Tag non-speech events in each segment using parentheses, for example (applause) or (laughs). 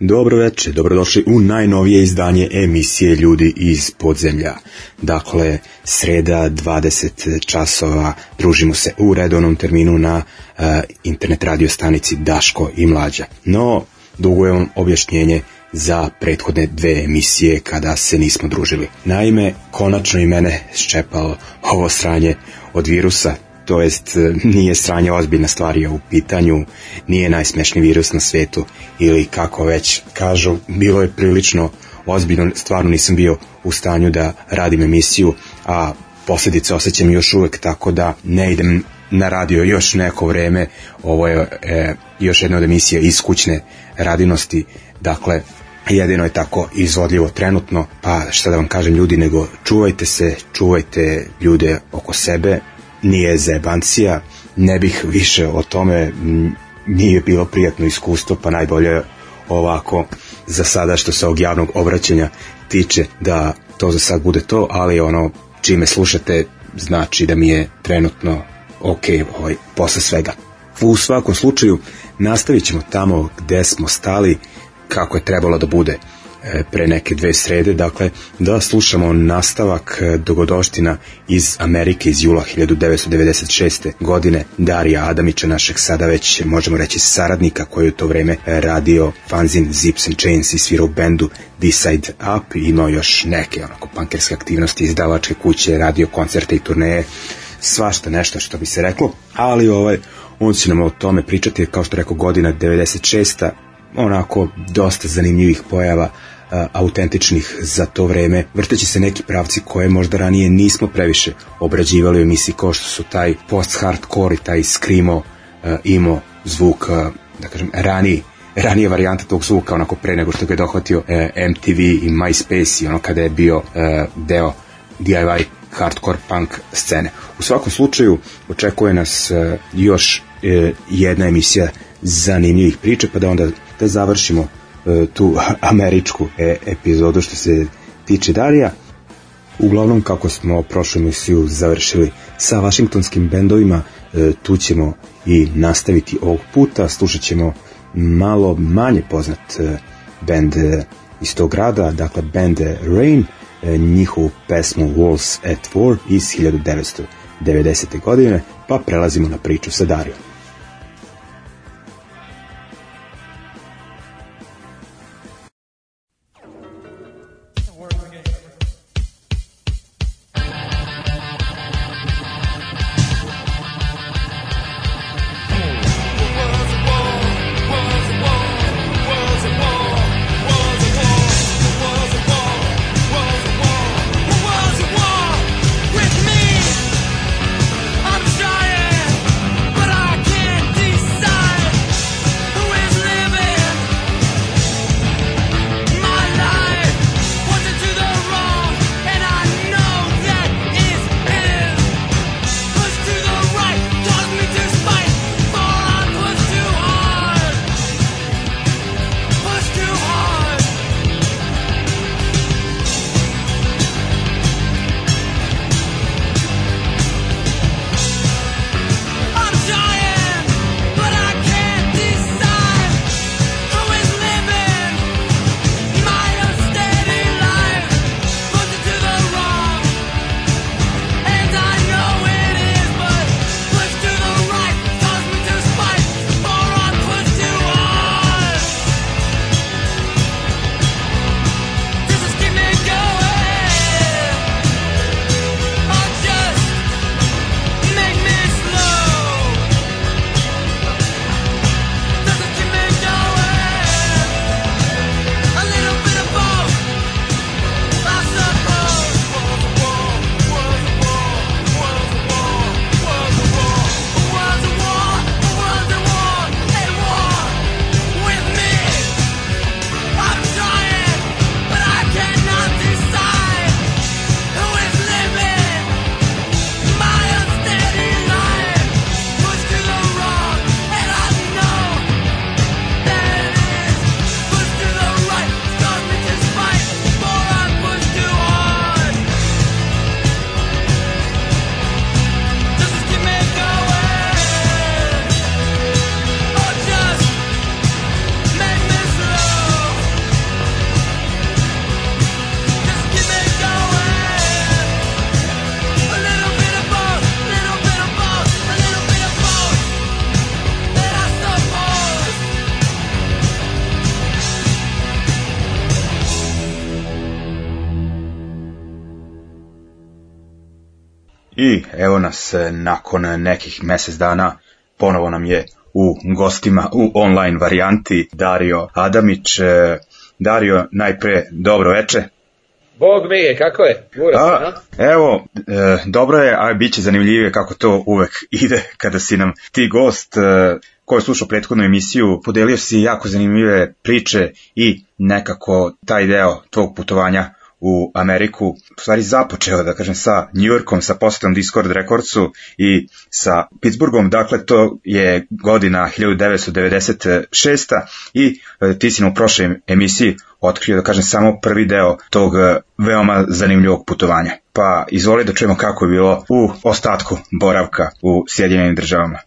Dobro večer, dobrodošli u najnovije izdanje emisije Ljudi iz podzemlja. Dakle, sreda 20 časova družimo se u redovnom terminu na e, internet radio stanici Daško i Mlađa. No, dugujem vam objašnjenje za prethodne dve emisije kada se nismo družili. Naime, konačno i mene ščepalo ovo sranje od virusa to jest e, nije sranje ozbiljna stvar je u pitanju, nije najsmešni virus na svetu ili kako već kažu, bilo je prilično ozbiljno, stvarno nisam bio u stanju da radim emisiju, a posljedice osjećam još uvek, tako da ne idem na radio još neko vreme, ovo je e, još jedna od emisija iz kućne radinosti, dakle jedino je tako izvodljivo trenutno, pa šta da vam kažem ljudi, nego čuvajte se, čuvajte ljude oko sebe, nije zebancija, ne bih više o tome, nije bilo prijatno iskustvo, pa najbolje ovako za sada što se ovog javnog obraćanja tiče da to za sad bude to, ali ono čime slušate znači da mi je trenutno ok ovaj, posle svega. U svakom slučaju nastavit ćemo tamo gde smo stali kako je trebalo da bude. E, pre neke dve srede, dakle da slušamo nastavak e, dogodoština iz Amerike iz jula 1996. godine Darija Adamića, našeg sada već možemo reći saradnika koji je u to vreme e, radio fanzin Zips and Chains i svirao bendu The side Up i imao još neke onako pankerske aktivnosti, izdavačke kuće, radio koncerte i turneje, svašta nešto što bi se reklo, ali ovaj, on će nam o tome pričati, kao što rekao godina 96 onako dosta zanimljivih pojava autentičnih za to vreme, vrteći se neki pravci koje možda ranije nismo previše obrađivali u emisiji, kao što su taj post-hardcore i taj screamo imo zvuk, da kažem, ranije varijanta tog zvuka, onako pre nego što ga je dohvatio e, MTV i MySpace i ono kada je bio e, deo DIY hardcore punk scene. U svakom slučaju očekuje nas e, još jedna emisija zanimljivih priče, pa da onda da završimo E, tu američku e, epizodu što se tiče Darija. Uglavnom, kako smo prošlu misiju završili sa vašingtonskim bendovima, e, tu ćemo i nastaviti ovog puta. Slušat ćemo malo manje poznat bend iz tog grada, dakle band Rain, njihovu pesmu Walls at War iz 1990. godine, pa prelazimo na priču sa Darijom. danas, nakon nekih mjesec dana, ponovo nam je u gostima u online varijanti Dario Adamić. E, Dario, najprije dobro veče. Bog mi je, kako je? a, evo, e, dobro je, a bit će zanimljivije kako to uvek (laughs) ide kada si nam ti gost e, je slušao prethodnu emisiju, podelio si jako zanimljive priče i nekako taj deo tvog putovanja u Ameriku, u stvari započeo, da kažem, sa New Yorkom, sa postom Discord Recordsu i sa Pittsburghom, dakle to je godina 1996. i e, ti si u prošloj emisiji otkrio, da kažem, samo prvi deo tog e, veoma zanimljivog putovanja. Pa izvoli da čujemo kako je bilo u ostatku boravka u Sjedinjenim državama.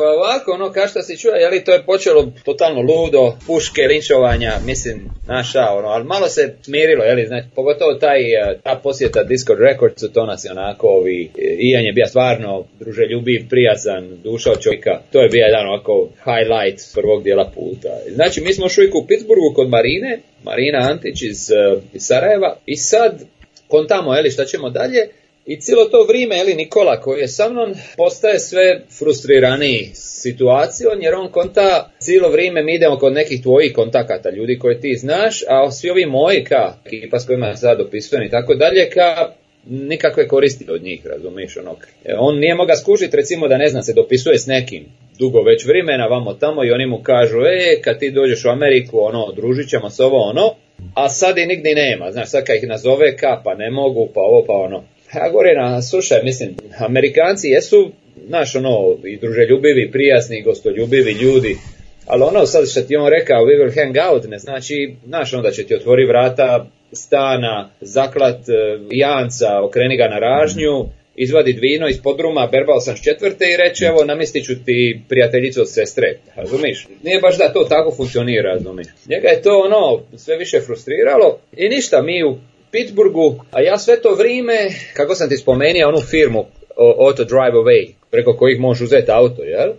Pa ovako, ono, kao što se čuje, to je počelo totalno ludo, puške, linčovanja, mislim, naša, ono, ali malo se smirilo, jeli, znači, pogotovo taj, e, ta posjeta Discord Records, to nas je onako, ovi, e, Ian je bio stvarno druželjubiv, prijazan, duša od čovjeka, to je bio jedan ovako highlight prvog dijela puta. Znači, mi smo šli u Pittsburghu kod Marine, Marina Antić iz, e, Sarajeva i sad kontamo, jeli, šta ćemo dalje, i cijelo to vrijeme, Eli Nikola koji je sa mnom, postaje sve frustriraniji situacijom, jer on konta cijelo vrijeme mi idemo kod nekih tvojih kontakata, ljudi koje ti znaš, a svi ovi moji ka ekipa s kojima sad dopisujem i tako dalje, ka nikakve koristi od njih, razumiješ, ono. e, On nije moga skužiti, recimo da ne znam, se dopisuje s nekim dugo već vremena, vamo tamo, i oni mu kažu, e, kad ti dođeš u Ameriku, ono, družit ćemo se ovo, ono, a sad i nigdje nema, znaš, sad kad ih nazove, ka, pa ne mogu, pa ovo, pa ono. Ja govorim, na slušaj, mislim, Amerikanci jesu, znaš, ono, i druželjubivi, prijasni, gostoljubivi ljudi, ali ono sad što ti on rekao, we will hang out, ne znači, znaš, onda će ti otvori vrata stana, zaklat e, janca, okreni ga na ražnju, izvadi vino iz podruma, berbao sam s četvrte i reći, evo, namistit ću ti prijateljicu od sestre, razumiš? Nije baš da to tako funkcionira, razumiš? Njega je to ono sve više frustriralo i ništa, mi u Pittsburghu, a ja sve to vrijeme, kako sam ti spomenuo, onu firmu Auto Drive Away, preko kojih možeš uzeti auto, jel? E,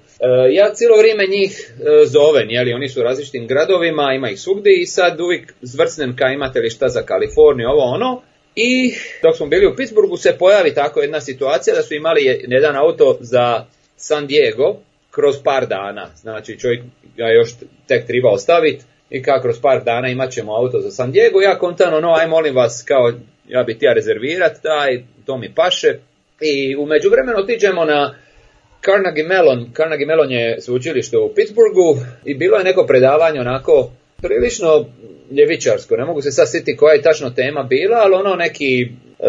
ja cijelo vrijeme njih e, zovem, jel? Oni su u različitim gradovima, ima ih svugdje i sad uvijek zvrcnem ka imate li šta za Kaliforniju, ovo ono. I dok smo bili u Pittsburghu se pojavi tako jedna situacija da su imali jedan auto za San Diego kroz par dana. Znači čovjek ga još tek treba ostaviti i kako kroz par dana imat ćemo auto za San Diego, ja kontano, no aj molim vas, kao ja bih tija rezervirat, taj, to mi paše. I u međuvremenu otiđemo na Carnegie Mellon. Carnegie Mellon je sveučilište u Pittsburghu i bilo je neko predavanje onako prilično ljevičarsko, ne mogu se sad sjetiti koja je tačno tema bila, ali ono neki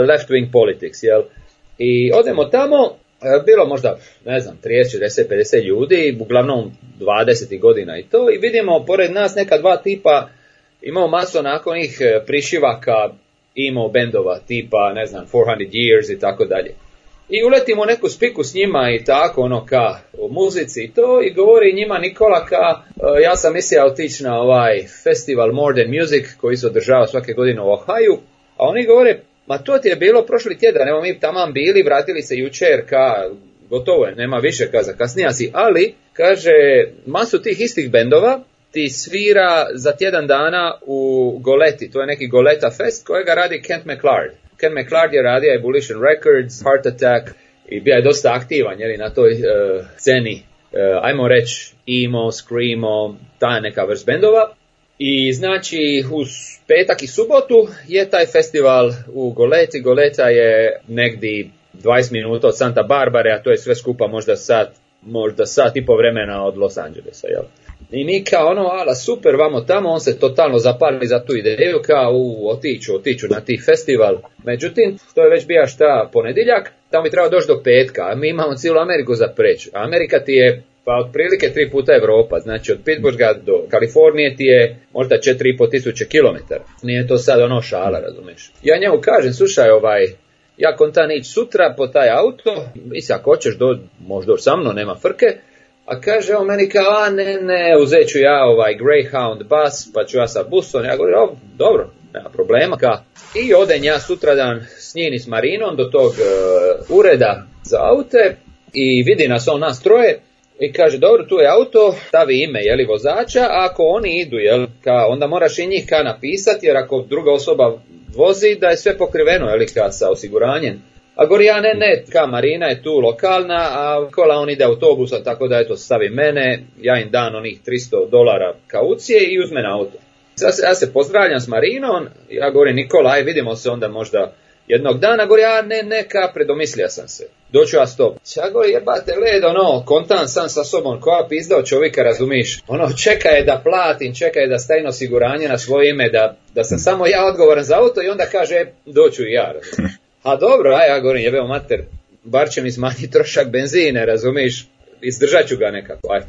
left wing politics, jel? I odemo tamo E, bilo možda, ne znam, 30, 40, 50 ljudi, uglavnom 20 godina i to, i vidimo pored nas neka dva tipa, imamo masu nakon ih e, prišivaka, imao bendova tipa, ne znam, 400 years i tako dalje. I uletimo neku spiku s njima i tako, ono ka u muzici i to, i govori njima Nikola ka, e, ja sam mislio otići na ovaj festival More Than Music koji se održava svake godine u Ohaju, a oni govore, Ma to ti je bilo prošli tjedan, evo mi tamo bili, vratili se jučer ka, gotovo je, nema više ka kasnija si, ali, kaže, masu tih istih bendova ti svira za tjedan dana u Goleti, to je neki Goleta Fest kojega radi Kent McLeod. Kent McLeod je radio Ebullition Records, Heart Attack i bio je dosta aktivan jeli, na toj uh, sceni, eh, ajmo reći emo, screamo, ta neka vrst bendova. I znači uz petak i subotu je taj festival u Goleti. Goleta je negdje 20 minuta od Santa Barbare, a to je sve skupa možda sat, možda sat i po vremena od Los Angelesa. Jel? I mi kao ono, ala super, vamo tamo, on se totalno zapali za tu ideju, kao u, otiću, otiću na ti festival. Međutim, to je već bija šta ponedjeljak, tamo bi trebao doći do petka, a mi imamo cijelu Ameriku za preći. Amerika ti je pa otprilike tri puta Europa, znači od Pittsburgha do Kalifornije ti je možda po tisuće kilometara. Nije to sad ono šala, razumiješ. Ja njemu kažem, slušaj ovaj, ja kontan ići sutra po taj auto, mislim ako hoćeš do, možda sa mnom, nema frke, a kaže on meni kao, a ne, ne, uzet ću ja ovaj Greyhound bus, pa ću ja sa busom, ja govorim, o, dobro, nema problema. Ka. I odem ja sutradan s njim i s Marinom do tog e, ureda za aute i vidi nas on nas troje, i kaže dobro tu je auto, stavi ime je vozača, a ako oni idu jel ka onda moraš i njih ka napisati jer ako druga osoba vozi da je sve pokriveno je ka sa osiguranjem. A gori ja ne, ne, ka Marina je tu lokalna, a kola on ide autobusa, tako da eto stavi mene, ja im dan onih 300 dolara kaucije i uzme na auto. Ja se, ja se pozdravljam s Marinom, ja govorim Nikola, aj vidimo se onda možda jednog dana, govori, a ne, neka, predomislio sam se, doću ja s tobom. Ja govori, jebate led, ono, kontan sam sa sobom, koja od čovjeka, razumiš? Ono, čeka je da platim, čeka je da stajno osiguranje na svoje ime, da, da sam samo ja odgovoran za auto i onda kaže, e, doću i ja, (laughs) A dobro, a ja govorim, jebeo mater, bar će mi smanjiti trošak benzine, razumiš? Izdržat ću ga nekako, ajde.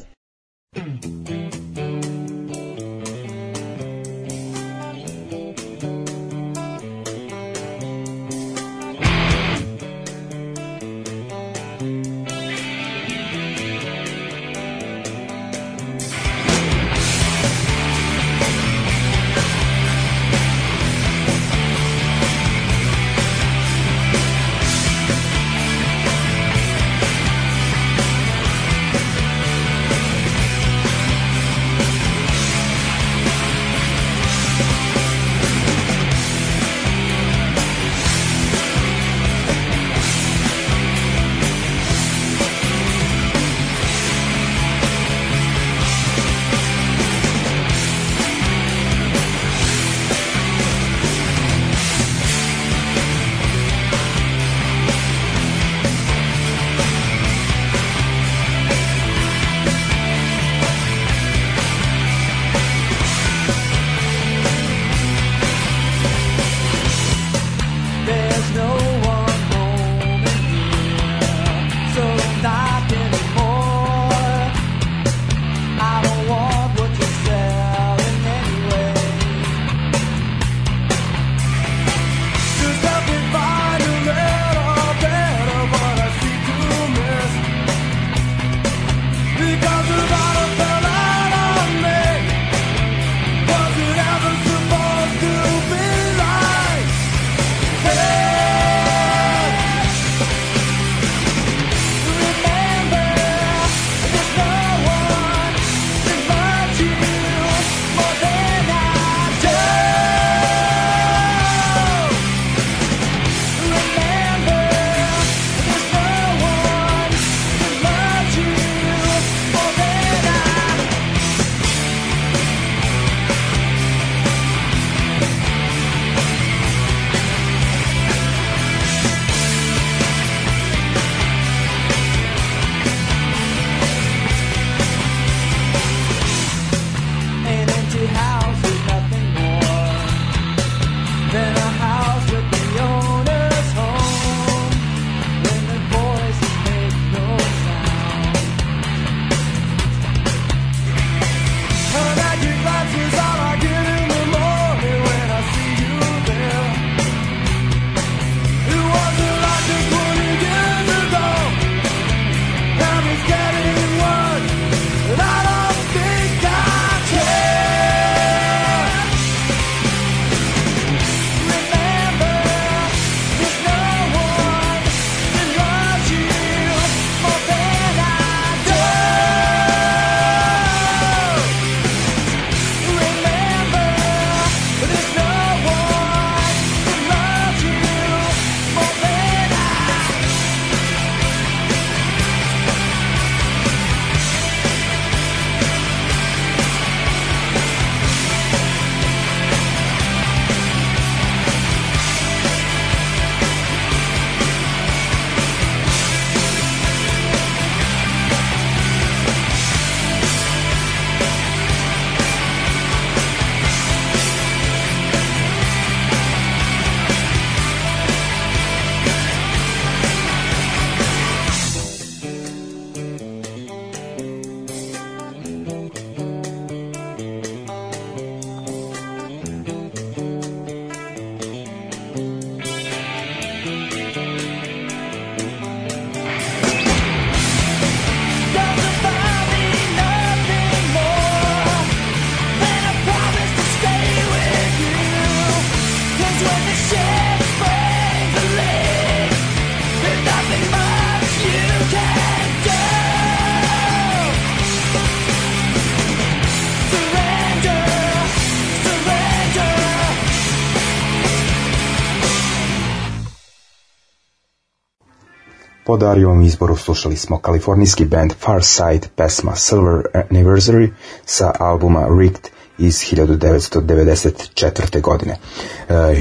darijevom izboru slušali smo kalifornijski band Farside pesma Silver Anniversary sa albuma Rigged iz 1994. godine. E,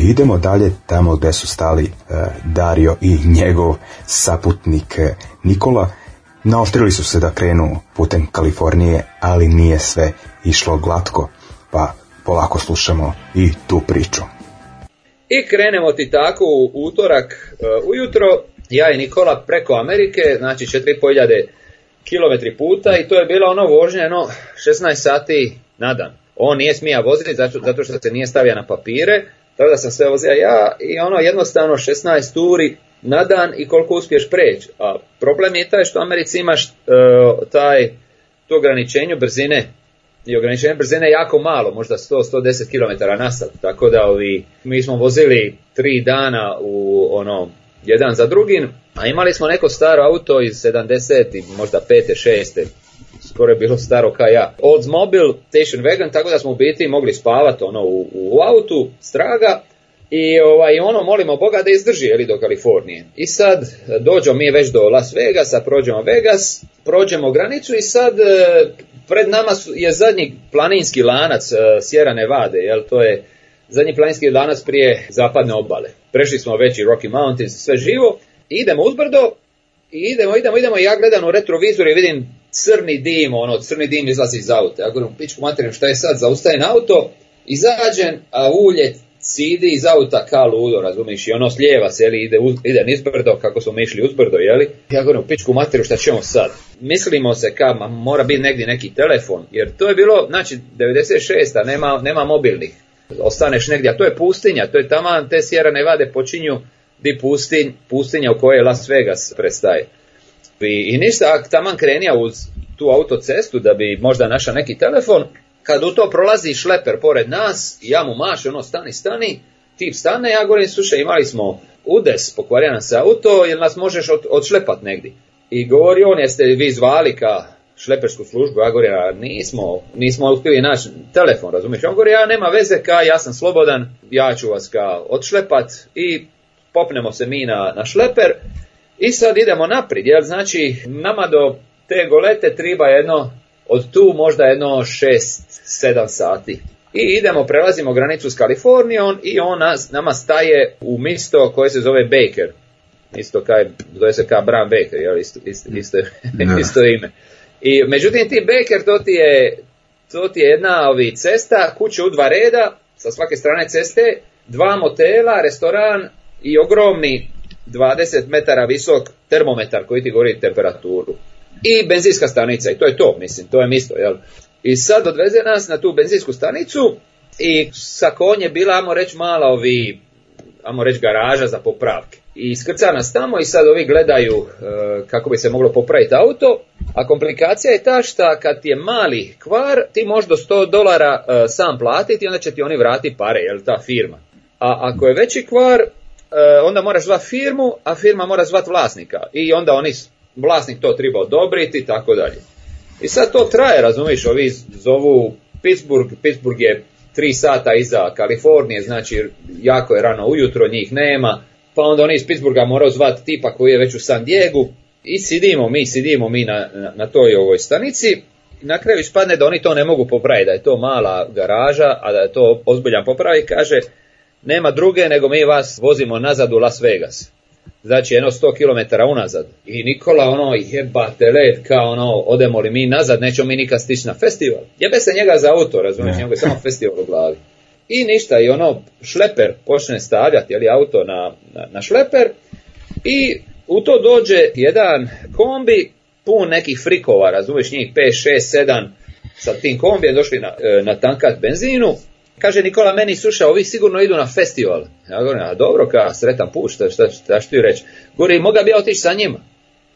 idemo dalje tamo gdje su stali e, Dario i njegov saputnik e, Nikola. Naoštrili su se da krenu putem Kalifornije, ali nije sve išlo glatko, pa polako slušamo i tu priču. I krenemo ti tako u utorak ujutro ja i Nikola preko Amerike, znači 4500 km puta i to je bila ono vožnja ono 16 sati na dan. On nije smija voziti zato, što se nije stavio na papire, tako da sam sve vozio ja i ono jednostavno 16 turi na dan i koliko uspiješ preći. A problem je taj što u Americi imaš e, taj to ograničenje brzine i ograničenje brzine je jako malo, možda 100-110 km na sat, tako da ovi, mi smo vozili tri dana u ono jedan za drugim, a imali smo neko staro auto iz 70 i možda 5. 6. Skoro je bilo staro kao ja. Oldsmobile, station wagon, tako da smo u biti mogli spavati ono, u, u autu, straga, i ovaj, ono molimo Boga da izdrži jeli, do Kalifornije. I sad e, dođemo mi već do Las Vegasa, prođemo Vegas, prođemo granicu i sad e, pred nama je zadnji planinski lanac e, Sierra vade, jel, to je Zadnji planinski je danas prije zapadne obale. Prešli smo već i Rocky Mountains, sve živo. I idemo uzbrdo i idemo, idemo, idemo. ja gledam u retrovizor i vidim crni dim, ono, crni dim izlazi iz auta. Ja govorim, pičku materiju, šta je sad? Zaustajen auto, izađen, a ulje cidi iz auta ka ludo, razumiješ? i ono slijeva se, ide, uz, ide kako smo mi išli uzbrdo, jeli. Ja govorim, pičku materiju, šta ćemo sad? Mislimo se ka, mora biti negdje neki telefon, jer to je bilo, znači, 96-a, nema, nema mobilnih ostaneš negdje, a to je pustinja, to je taman te ne vade počinju di pustin pustinja u kojoj Las Vegas prestaje. I, i ništa, taman krenija uz tu autocestu da bi možda našao neki telefon, kad u to prolazi šleper pored nas, ja mu maš, ono stani, stani, tip stane, ja govorim, slušaj, imali smo udes, pokvarja nam se auto, jel nas možeš od, odšlepat negdje. I govori on, jeste vi zvali ka šlepersku službu, ja govorim, a nismo, nismo uspjeli naći telefon, razumiješ? On govori, ja nema veze, ka, ja sam slobodan, ja ću vas ka odšlepat i popnemo se mi na, na šleper i sad idemo naprijed, jer znači nama do te golete triba jedno, od tu možda jedno šest, sedam sati. I idemo, prelazimo granicu s Kalifornijom i on nama staje u misto koje se zove Baker. Isto kaj, zove se kao Bram Baker, jel? isto (laughs) ime. I međutim ti Baker, to ti je, to je jedna ovi, cesta, kuće u dva reda, sa svake strane ceste, dva motela, restoran i ogromni 20 metara visok termometar koji ti govori temperaturu. I benzinska stanica i to je to, mislim, to je isto, jel? I sad odveze nas na tu benzinsku stanicu i sa konje bila, ajmo reći, mala ovi, ajmo reći, garaža za popravke i skrca nas tamo i sad ovi gledaju e, kako bi se moglo popraviti auto, a komplikacija je ta šta kad je mali kvar, ti možeš do 100 dolara e, sam platiti i onda će ti oni vratiti pare, jel ta firma. A ako je veći kvar, e, onda moraš zvati firmu, a firma mora zvati vlasnika i onda oni, vlasnik to treba odobriti i tako dalje. I sad to traje, razumiš, ovi zovu Pittsburgh, Pittsburgh je tri sata iza Kalifornije, znači jako je rano ujutro, njih nema, pa onda oni iz Pittsburgha morao zvati tipa koji je već u San Diego i sidimo mi, sidimo mi na, na, toj ovoj stanici. Na kraju ispadne da oni to ne mogu popraviti, da je to mala garaža, a da je to ozbiljan popravi, kaže nema druge nego mi vas vozimo nazad u Las Vegas. Znači jedno 100 km unazad. I Nikola ono jebate led kao ono odemo li mi nazad, nećemo mi nikad stići na festival. Jebe se njega za auto, razumiješ, njega je samo festival u glavi. I ništa, i ono šleper počne stavljati jeli, auto na, na, šleper i u to dođe jedan kombi pun nekih frikova, razumiješ njih 5, 6, 7, sa tim kombijem došli na, e, na tankat benzinu. Kaže Nikola, meni suša, ovi sigurno idu na festival. Ja govorim, a dobro, ka, sretan put, šta, šta, šta, ti reći? Govori, moga bi ja otići sa njima.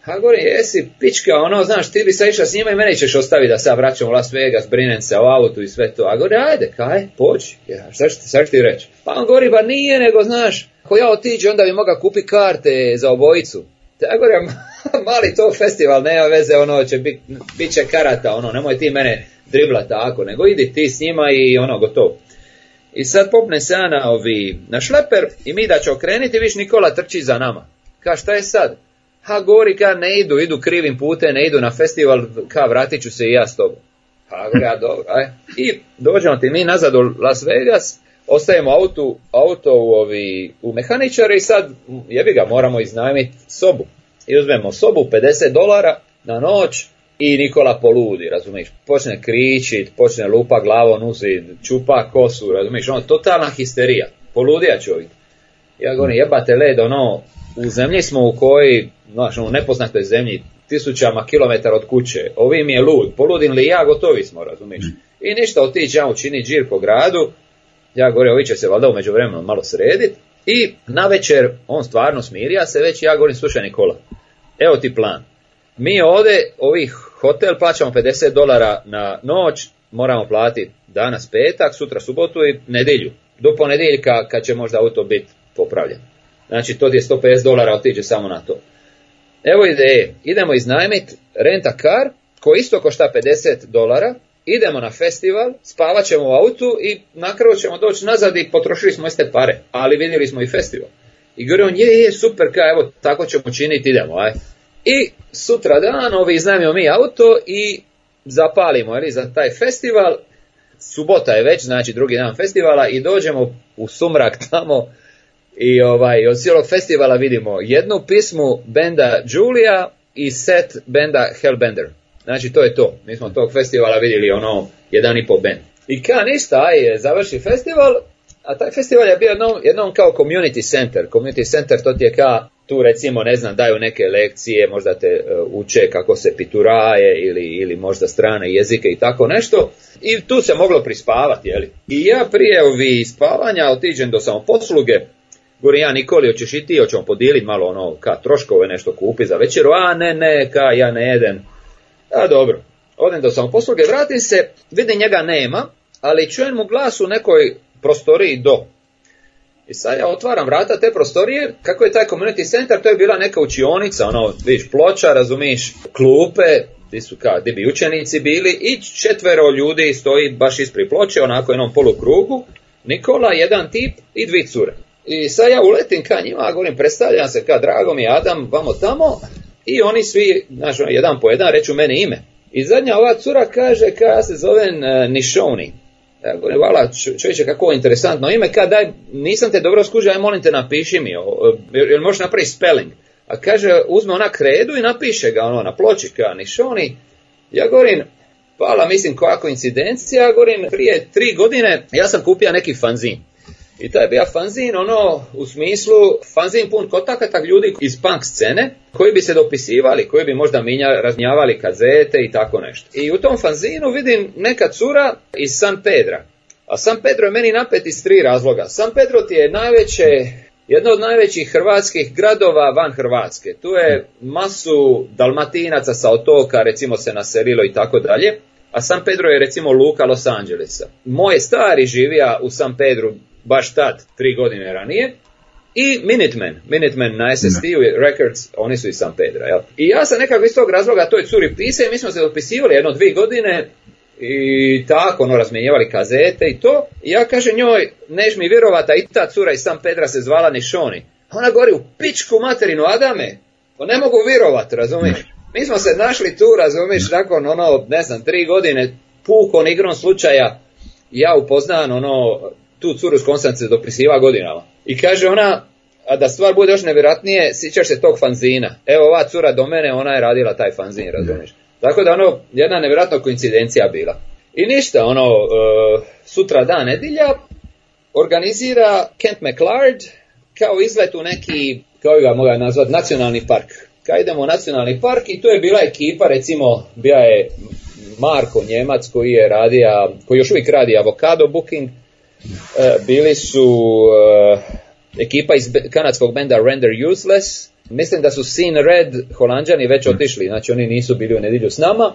A govori, jesi pička, ono, znaš, ti bi sad išao s njima i mene ćeš ostaviti da sad vraćam u Las Vegas, brinem se o autu i sve to. A govori, ajde, kaj, pođi, ja, šta, ti reći? Pa on govori, ba nije, nego znaš, ako ja otiđu onda bi mogao kupiti karte za obojicu. Ja govorim, (laughs) mali to festival, nema veze, ono, će bit, bit će karata, ono, nemoj ti mene dribla tako, nego idi ti s njima i ono, gotovo. I sad popne se na, ovi, na šleper i mi da će okrenuti, viš Nikola trči za nama. Ka šta je sad? Ha, govori, ka ne idu, idu krivim putem, ne idu na festival, ka vratit ću se i ja s tobom. dobro, aj. I dođemo ti mi nazad u Las Vegas, ostajemo auto, auto u, ovi, u mehaničare i sad, jebi ga, moramo iznajmiti sobu. I uzmemo sobu, 50 dolara na noć, i Nikola poludi, razumiješ, počne kričit, počne lupa glavom nuzi čupa kosu, razumiješ, ono, totalna histerija, poludija čovjek. Ja govorim, jebate led, ono, u zemlji smo u kojoj, znači, u nepoznatoj zemlji, tisućama kilometara od kuće, Ovim mi je lud, poludim li ja, gotovi smo, razumiješ. Mm. I ništa otići, ja učini džir po gradu, ja govorim, ovi će se valjda umeđu vremenu malo sredit, i na večer, on stvarno smirija se već, ja govorim, slušaj Nikola, evo ti plan. Mi ovdje, ovih hotel plaćamo 50 dolara na noć, moramo platiti danas petak, sutra subotu i nedjelju. Do ponedjeljka kad će možda auto biti popravljen. Znači, to je 150 dolara otiđe samo na to. Evo ideje. Idemo iznajmiti renta car, koji isto košta 50 dolara, idemo na festival, spavat ćemo u autu i na ćemo doći nazad i potrošili smo iste pare, ali vidjeli smo i festival. I gore on, je, je, super, ka, evo, tako ćemo činiti, idemo, aj. I sutra dan, ovi iznajmimo mi auto i zapalimo, jeli, za taj festival, subota je već, znači drugi dan festivala i dođemo u sumrak tamo, i ovaj, od cijelog festivala vidimo jednu pismu benda Julia i set benda Hellbender. Znači to je to. Mi smo tog festivala vidjeli ono jedan i po band. I ka ništa, je završi festival, a taj festival je bio jednom, jednom kao community center. Community center to ti je ka tu recimo, ne znam, daju neke lekcije, možda te e, uče kako se pituraje ili, ili možda strane jezike i tako nešto. I tu se moglo prispavati, I ja prije ovi spavanja otiđem do samoposluge, Govorim ja Nikoli, hoćeš i ti, hoćemo podijeliti malo ono, ka troškove nešto kupi za večeru, a ne, ne, ka ja ne jedem. A dobro, odem do samoposluge, vratim se, vidim njega nema, ali čujem mu glas u nekoj prostoriji do. I sad ja otvaram vrata te prostorije, kako je taj community center, to je bila neka učionica, ono, vidiš, ploča, razumiš, klupe, ti su ka, di bi učenici bili, i četvero ljudi stoji baš ispri ploče, onako jednom polukrugu, Nikola, jedan tip i dvi cure. I sad ja uletim ka njima, govorim, predstavljam se ka drago mi Adam, vamo tamo, i oni svi, znači, jedan po jedan, reću meni ime. I zadnja ova cura kaže, ka ja se zovem uh, Nišoni. Ja govorim, vala, čovječe, kako interesantno ime, ka daj, nisam te dobro skužio, aj molim te napiši mi, jel možeš napraviti spelling? A kaže, uzme ona kredu i napiše ga ono na ploči, ka Nišoni. Ja govorim, Hvala, mislim, koja koincidencija, govorim, prije tri godine ja sam kupio neki fanzin. I to je bio fanzin, ono, u smislu, fanzin pun kontakata ljudi iz punk scene, koji bi se dopisivali, koji bi možda minja, raznjavali kazete i tako nešto. I u tom fanzinu vidim neka cura iz San Pedra. A San Pedro je meni napet iz tri razloga. San Pedro ti je najveće, jedno od najvećih hrvatskih gradova van Hrvatske. Tu je masu dalmatinaca sa otoka, recimo se naselilo i tako dalje. A San Pedro je recimo luka Los Angelesa. moje stari živija u San Pedru baš tad, tri godine ranije, i Minutemen, Minutemen na sst Records, oni su iz San Pedra, jel? I ja sam nekako iz tog razloga toj curi pisao i mi smo se dopisivali jedno dvije godine i tako, ono, razmjenjivali kazete i to. I ja kažem njoj, neš mi vjerovati a i ta cura iz San Pedra se zvala Nišoni. A ona govori, u pičku materinu, Adame, pa ne mogu vjerovati razumiješ? Mi smo se našli tu, razumiješ, nakon ono, ne znam, tri godine, pukon igrom slučaja, ja upoznan, ono tu curu s Konstance doprisiva godinama. I kaže ona, a da stvar bude još nevjerojatnije, sićaš se tog fanzina. Evo ova cura do mene, ona je radila taj fanzin, razumiješ. Tako da ono, jedna nevjerojatna koincidencija bila. I ništa, ono, e, sutra dan nedilja organizira Kent McLeod kao izlet u neki, kao ga mogu nazvati, nacionalni park. Kad idemo u nacionalni park i tu je bila ekipa, recimo, bio je Marko Njemac koji je radija, koji još uvijek radi avokado Booking, E, bili su e, ekipa iz kanadskog benda Render Useless. Mislim da su Sin Red holanđani već mm. otišli, znači oni nisu bili u nedjelju s nama.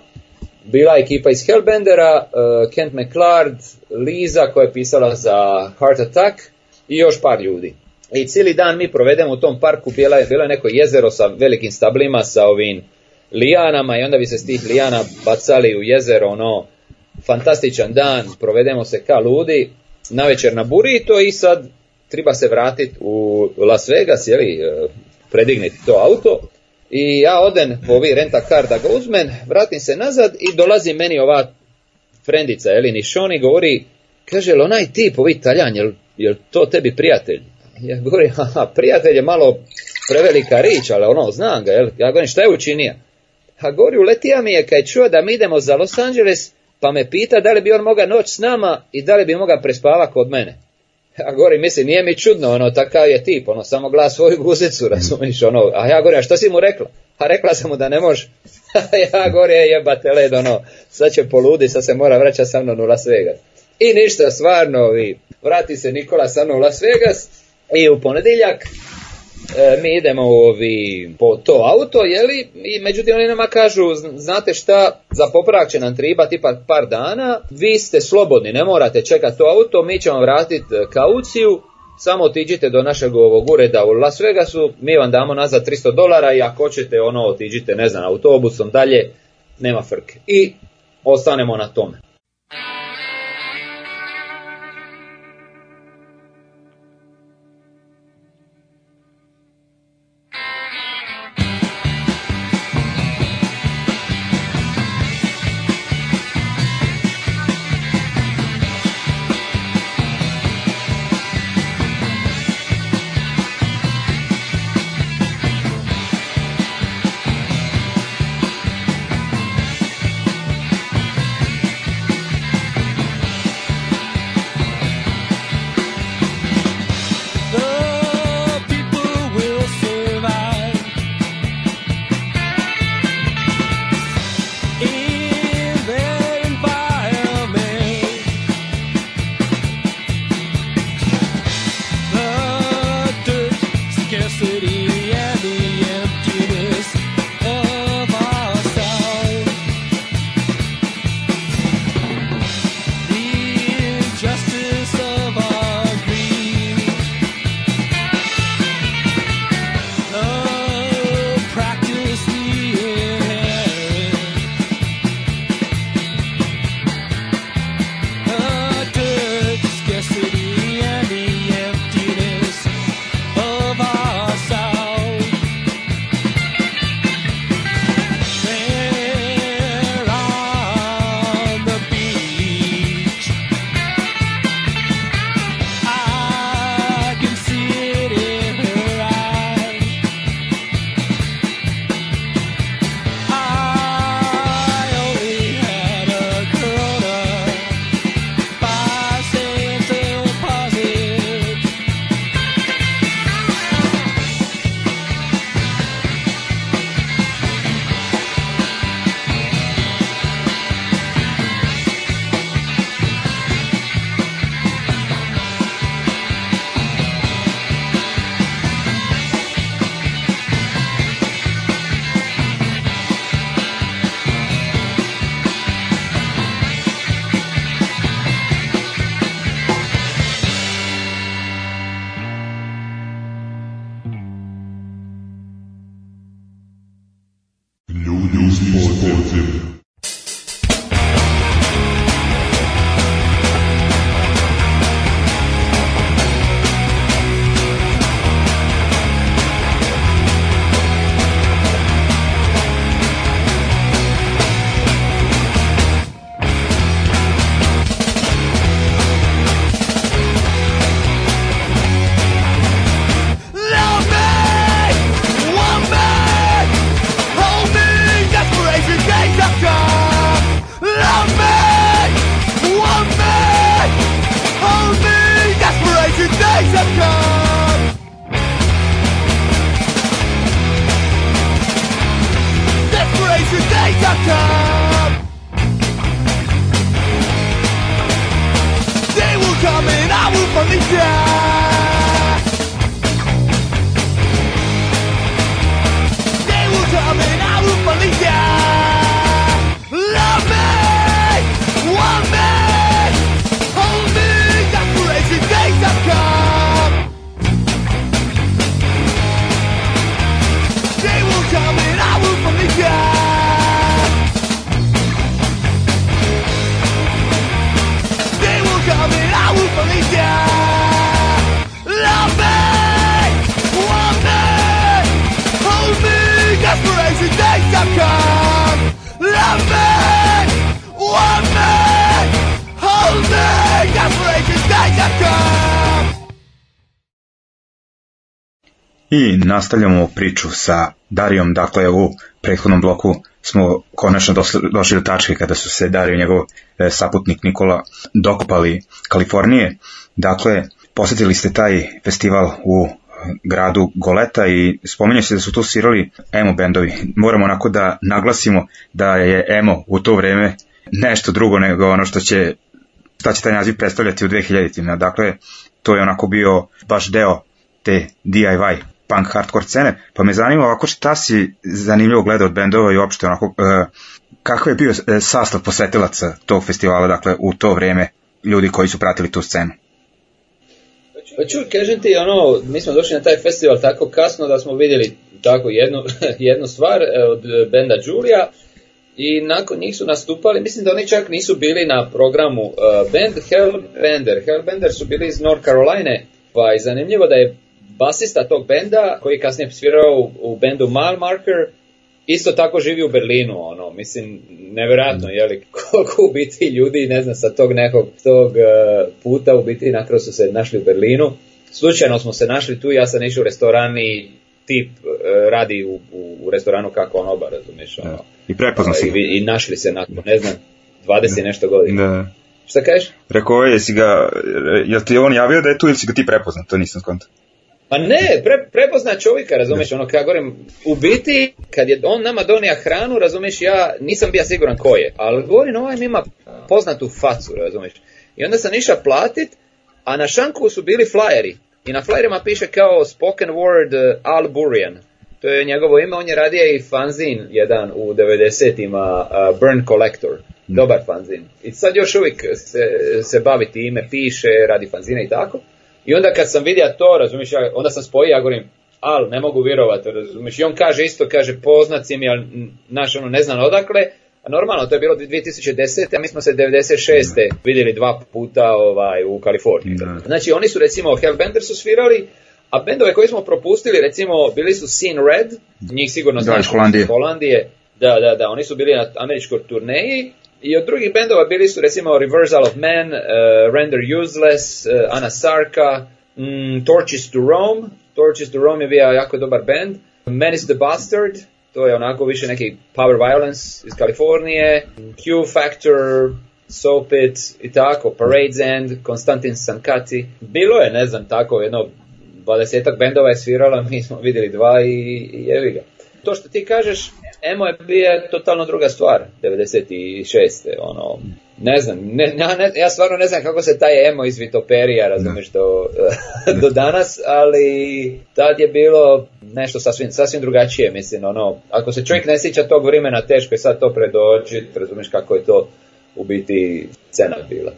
Bila je ekipa iz Hellbendera, e, Kent McClard, Liza koja je pisala za Heart Attack i još par ljudi. I cijeli dan mi provedemo u tom parku, je, bilo je neko jezero sa velikim stablima, sa ovim lijanama i onda bi se s tih lijana bacali u jezero, ono, fantastičan dan, provedemo se ka ludi, na večer na burito i sad treba se vratiti u Las Vegas, jeli, e, predigniti to auto. I ja odem po ovi renta kar da ga uzmem, vratim se nazad i dolazi meni ova frendica, jeli, Nišoni, govori, kaže, jel onaj tip, ovi taljan, jel, jel to tebi prijatelj? Ja govorim, aha, prijatelj je malo prevelika rič, ali ono, znam ga, jel? Ja govorim, šta je učinio? A govori, uletija mi je kaj čuo da mi idemo za Los Angeles pa me pita da li bi on mogao noć s nama i da li bi mogao prespavati kod mene. Ja gori, mislim, nije mi čudno, ono, takav je tip, ono, samo glas svoju guzicu, (laughs) razumiješ, ono, a ja govorim a što si mu rekla? A rekla sam mu da ne može. (laughs) ja gori, je jebate led, ono, sad će poludi, sad se mora vraćati sa mnom u Las Vegas. I ništa, stvarno, i vrati se Nikola sa mnom u Las Vegas i u ponedjeljak E, mi idemo ovi po to auto, jeli, i međutim oni nama kažu, znate šta, za popravak će nam tribati par dana, vi ste slobodni, ne morate čekati to auto, mi ćemo vratiti e, kauciju, samo otiđite do našeg ovog ureda u Las Vegasu, mi vam damo nazad 300 dolara i ako hoćete, ono, otiđite, ne znam, autobusom dalje, nema frke. I ostanemo na tome. nastavljamo priču sa Darijom, dakle u prethodnom bloku smo konačno došli do tačke kada su se Dario i njegov e, saputnik Nikola dokopali Kalifornije. Dakle, posjetili ste taj festival u e, gradu Goleta i spominje se da su tu sirali emo bendovi. Moramo onako da naglasimo da je emo u to vrijeme nešto drugo nego ono što će šta će taj naziv predstavljati u 2000-ima. Dakle, to je onako bio baš deo te DIY punk hardcore scene, pa me zanima ovako šta si zanimljivo gledao od bendova i uopšte onako, e, kako je bio e, sastav posetilaca tog festivala, dakle, u to vrijeme, ljudi koji su pratili tu scenu? Pa ću, kažem ti, ono, mi smo došli na taj festival tako kasno da smo vidjeli tako jednu, (laughs) jednu stvar e, od benda Julia i nakon njih su nastupali, mislim da oni čak nisu bili na programu uh, band Hellbender. Hellbender su bili iz North Caroline, pa je zanimljivo da je basista tog benda, koji je kasnije svirao u, bendu Mile Marker, isto tako živi u Berlinu, ono, mislim, nevjerojatno, mm. je li, (laughs) koliko u biti ljudi, ne znam, sa tog nekog tog e, puta u biti nakon su se našli u Berlinu. Slučajno smo se našli tu, ja sam išao u restoran i tip e, radi u, u, restoranu kako on oba, razumiješ, ono. I prepoznao I, ovaj, I, našli se nakon, ne znam, 20 nešto godina. Da. Šta kažeš? Rekao je, jesi ga, jel ti on javio da je tu ili si ga ti prepoznat, to nisam skontao. Pa ne, pre, prepozna čovjeka, razumiješ, ono kada govorim, u biti, kad je on nama donija hranu, razumiješ, ja nisam bio siguran ko je, ali govorim, ovaj ima poznatu facu, razumiješ. I onda sam išao platit, a na šanku su bili flyeri. I na flyerima piše kao spoken word uh, Al Burian. To je njegovo ime, on je radio i fanzin jedan u 90-ima, uh, Burn Collector. Mm. Dobar fanzin. I sad još uvijek se, se bavi time, piše, radi fanzine i tako. I onda kad sam vidio to, razumiješ, onda sam spojio, ja govorim, al, ne mogu vjerovati, razumiješ. I on kaže isto, kaže, poznat si mi, ali naš, ono, ne znam odakle. normalno, to je bilo 2010. A mi smo se 96. vidjeli dva puta ovaj, u Kaliforniji. Da. Znači, oni su recimo, Hellbender su svirali, a bendove koje smo propustili, recimo, bili su Sin Red, njih sigurno znaš, iz Holandije. Holandije. Da, da, da, oni su bili na američkoj turneji, i od drugih bendova bili su recimo Reversal of Man, eh, Render Useless, uh, eh, Anasarka, mm, Torches to Rome. Torches to Rome je bio jako dobar band. is the Bastard, to je onako više neki power violence iz Kalifornije. Q Factor, Soap It i tako, Parade's End, Konstantin Sankati. Bilo je, ne znam, tako jedno dvadesetak bendova je sviralo, (laughs) mi smo vidjeli dva i, i ga to što ti kažeš, Emo je bio totalno druga stvar, 96. Ono, ne znam, ne, ne, ja stvarno ne znam kako se taj Emo iz Vitoperija, razumiješ, do, (laughs) do danas, ali tad je bilo nešto sasvim, sasvim drugačije, mislim, ono, ako se čovjek ne sjeća tog vremena, teško je sad to predođit, razumiješ kako je to u biti cena bila.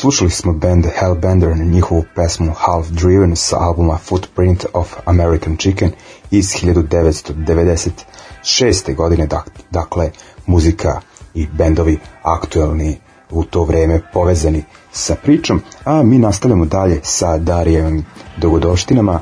Slušali smo band Hellbender na njihovu pesmu Half Driven sa albuma Footprint of American Chicken iz 1996. godine, dakle muzika i bendovi aktuelni u to vrijeme povezani sa pričom, a mi nastavljamo dalje sa Darijevim dogodoštinama.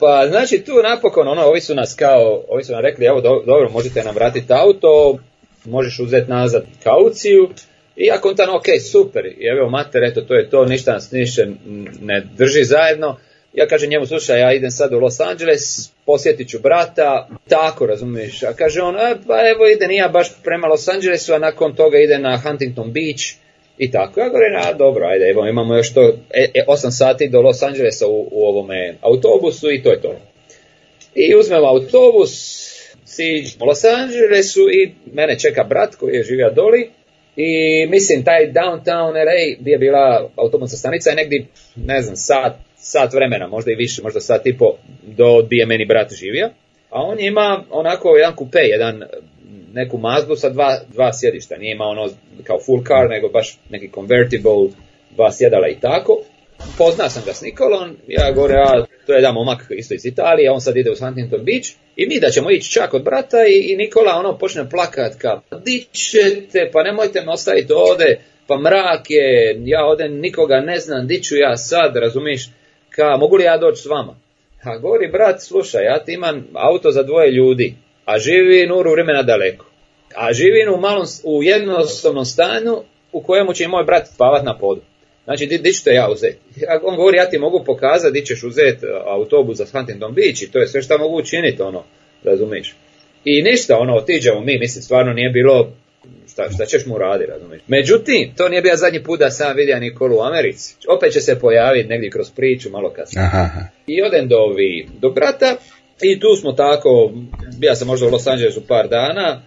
Pa znači tu napokon ono, ovi su nas kao, ovi su nam rekli evo dobro možete nam vratiti auto, možeš uzeti nazad kauciju, i ja kontan, ok, super, i evo mater, eto, to je to, ništa nas niše ne drži zajedno. Ja kažem njemu, slušaj, ja idem sad u Los Angeles, posjetit ću brata, tako razumiješ. A kaže on, e, pa evo idem ja baš prema Los Angelesu, a nakon toga ide na Huntington Beach i tako. Ja govorim, a dobro, ajde, evo, imamo još to, e, e sati do Los Angelesa u, u ovome autobusu i to je to. I uzmem autobus, siđem u Los Angelesu i mene čeka brat koji je živio doli, i mislim, taj downtown LA gdje je bila autobusna stanica je negdje, ne znam, sat, sat vremena, možda i više, možda sat i po, do gdje meni brat živio. A on ima onako jedan kupe, jedan neku Mazdu sa dva, dva sjedišta. Nije imao ono kao full car, nego baš neki convertible, dva sjedala i tako. Poznao sam ga s Nikolom, ja govorim, a, to je jedan momak isto iz Italije, on sad ide u Huntington Beach i mi da ćemo ići čak od brata i, i Nikola ono počne plakat ka, di ćete, pa nemojte me ostaviti ovdje, pa mrak je, ja ovdje nikoga ne znam, di ću ja sad, razumiš, ka, mogu li ja doći s vama? A govori, brat, slušaj, ja ti imam auto za dvoje ljudi, a živi nuru vremena daleko. A živim u, u jednostavnom stanju u kojemu će i moj brat spavat na podu. Znači, di, di ću te ja uzeti? On govori, ja ti mogu pokazati di ćeš uzeti e, autobus za Huntington Beach i to je sve što mogu učiniti, ono, razumiješ? I ništa, ono, otiđemo mi, mislim, stvarno nije bilo, šta, šta ćeš mu raditi, razumiješ? Međutim, to nije bio zadnji put da sam vidio Nikolu u Americi. Opet će se pojaviti negdje kroz priču, malo kasnije. I odem do, ovi, do brata i tu smo tako, bio sam možda u Los Angelesu par dana,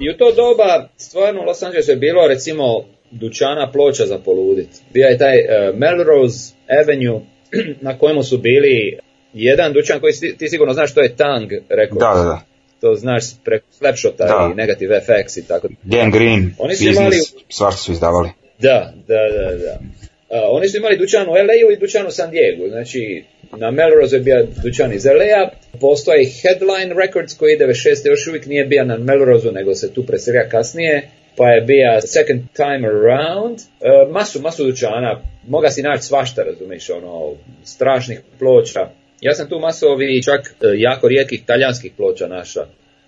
i u to doba, stvarno u Los Angelesu je bilo recimo dućana ploča za poludit. Bio je taj e, Melrose Avenue (clears throat) na kojemu su bili jedan dućan koji ti sigurno znaš što je Tang rekao. Da, da, da. To znaš preko Slapshota da. i Negative FX i tako. Dan Green, Oni su business, imali... su izdavali. Da, da, da, da. E, oni su imali dućan u LA-u i dućan u San Diego. Znači, na Melrose je bio dućan iz LA-a. Postoji Headline Records koji 96. još uvijek nije bio na Melrose-u, nego se tu preselja kasnije pa je second time around, e, masu, masu dućana, moga si naći svašta, razumiješ, ono, strašnih ploča. Ja sam tu masovi čak e, jako rijetkih talijanskih ploča naša,